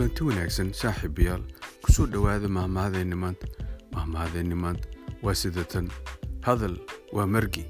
kulanti wanaagsan saaxiibayaal ku soo dhowaada mahmahadeenni maanta. Mahmahadeenni maanta waa sidatan hadal waa margi.